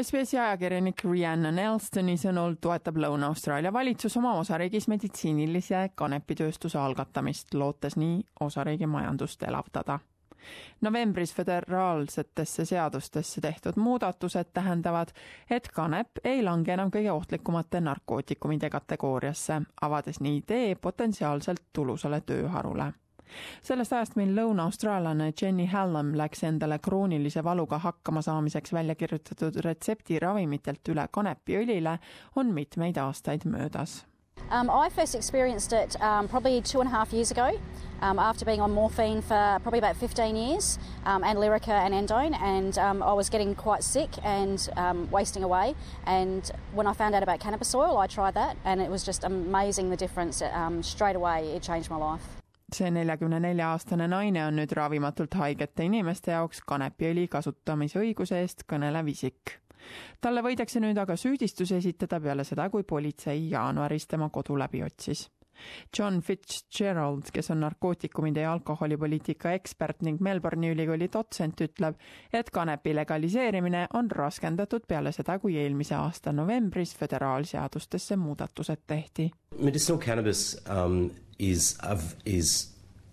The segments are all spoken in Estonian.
SBS-i ajakirjanik Rhiannon Elstoni sõnul toetab Lõuna-Austraalia valitsus oma osariigis meditsiinilise kanepitööstuse algatamist, lootes nii osariigi majandust elavdada. novembris föderaalsetesse seadustesse tehtud muudatused tähendavad, et kanep ei lange enam kõige ohtlikumate narkootikumide kategooriasse, avades nii tee potentsiaalselt tulusale tööharule sellest ajast, mil lõuna-austraallane Jenny Hallam läks endale kroonilise valuga hakkama saamiseks välja kirjutatud retseptiravimitelt üle kanepiõlile, on mitmeid aastaid möödas. Um, I first experienced it um, probably two and a half years ago um, after being on morphine for probably about 15 years um, and Lyrica and Endone and um, I was getting quite sick and um, wasting away and when I found out about cannabis oil I tried that and it was just amazing the difference um, straight away it changed my life see neljakümne nelja aastane naine on nüüd ravimatult haigete inimeste jaoks kanepiõli kasutamise õiguse eest kõnelev isik. talle võidakse nüüd aga süüdistus esitada peale seda, kui politsei jaanuaris tema kodu läbi otsis. John Fitzgerald, kes on narkootikumide ja alkoholipoliitika ekspert ning Melbourne'i ülikooli dotsent, ütleb, et kanepi legaliseerimine on raskendatud peale seda, kui eelmise aasta novembris föderaalseadustesse muudatused tehti. Medicinal cannabis um, is, of, is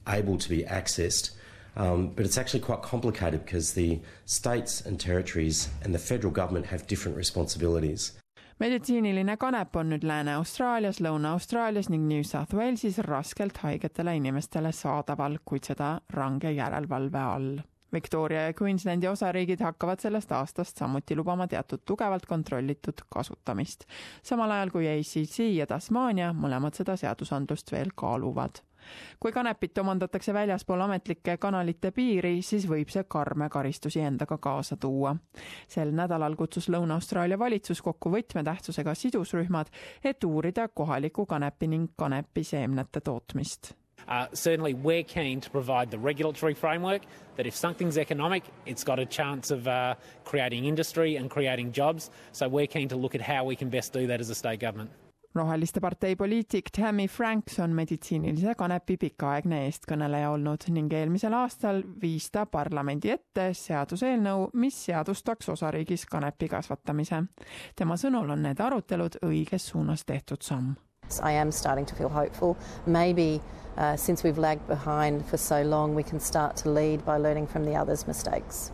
able to be accessed, um, but it's actually quite complicated because the states and territories and the federal government have different responsibilities. meditsiiniline kanep on nüüd Lääne-Austraalias, Lõuna-Austraalias ning New South Walesis raskelt haigetele inimestele saadaval, kuid seda range järelevalve all. Victoria ja Queenslandi osariigid hakkavad sellest aastast samuti lubama teatud tugevalt kontrollitud kasutamist, samal ajal kui ACC ja Tasmania mõlemad seda seadusandlust veel kaaluvad. Kui kanepit omandatakse väljaspool ametlike kanalite piiri, siis võib see karme karistusi endaga kaasa tuua. sel nädalal kutsus Lõuna-Austraalia valitsus kokku võtmetähtsusega sidusrühmad, et uurida kohaliku kanepi ning kanepiseemnete tootmist Uh, certainly, we're keen to provide the regulatory framework that if something's economic, it's got a chance of uh, creating industry and creating jobs. So, we're keen to look at how we can best do that as a state government. roheliste partei poliitik Tammy Franks on meditsiinilise kanepi pikaaegne eestkõneleja olnud ning eelmisel aastal viis ta parlamendi ette seaduseelnõu, mis seadustaks osariigis kanepi kasvatamise. tema sõnul on need arutelud õiges suunas tehtud samm. I am starting to feel hopeful. Maybe uh, since we've lagged behind for so long, we can start to lead by learning from the others' mistakes.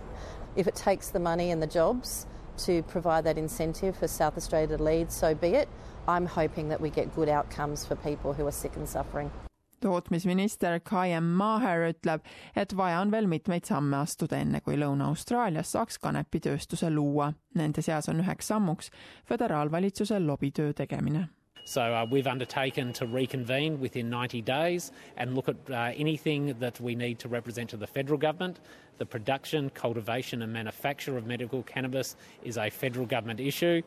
If it takes the money and the jobs to provide that incentive for South Australia to lead, so be it. I'm hoping that we get good outcomes for people who are sick and suffering. tootmisminister Kaiem Maher ütleb, et vaja on veel mitmeid samme astuda, enne kui Lõuna-Austraalias saaks kanepitööstuse luua. Nende seas on üheks sammuks föderaalvalitsuse lobitöö tegemine So uh, we've undertaken to reconvene within 90 days and look at uh, anything that we need to represent to the federal government. The production, cultivation, and manufacture of medical cannabis is a federal government issue.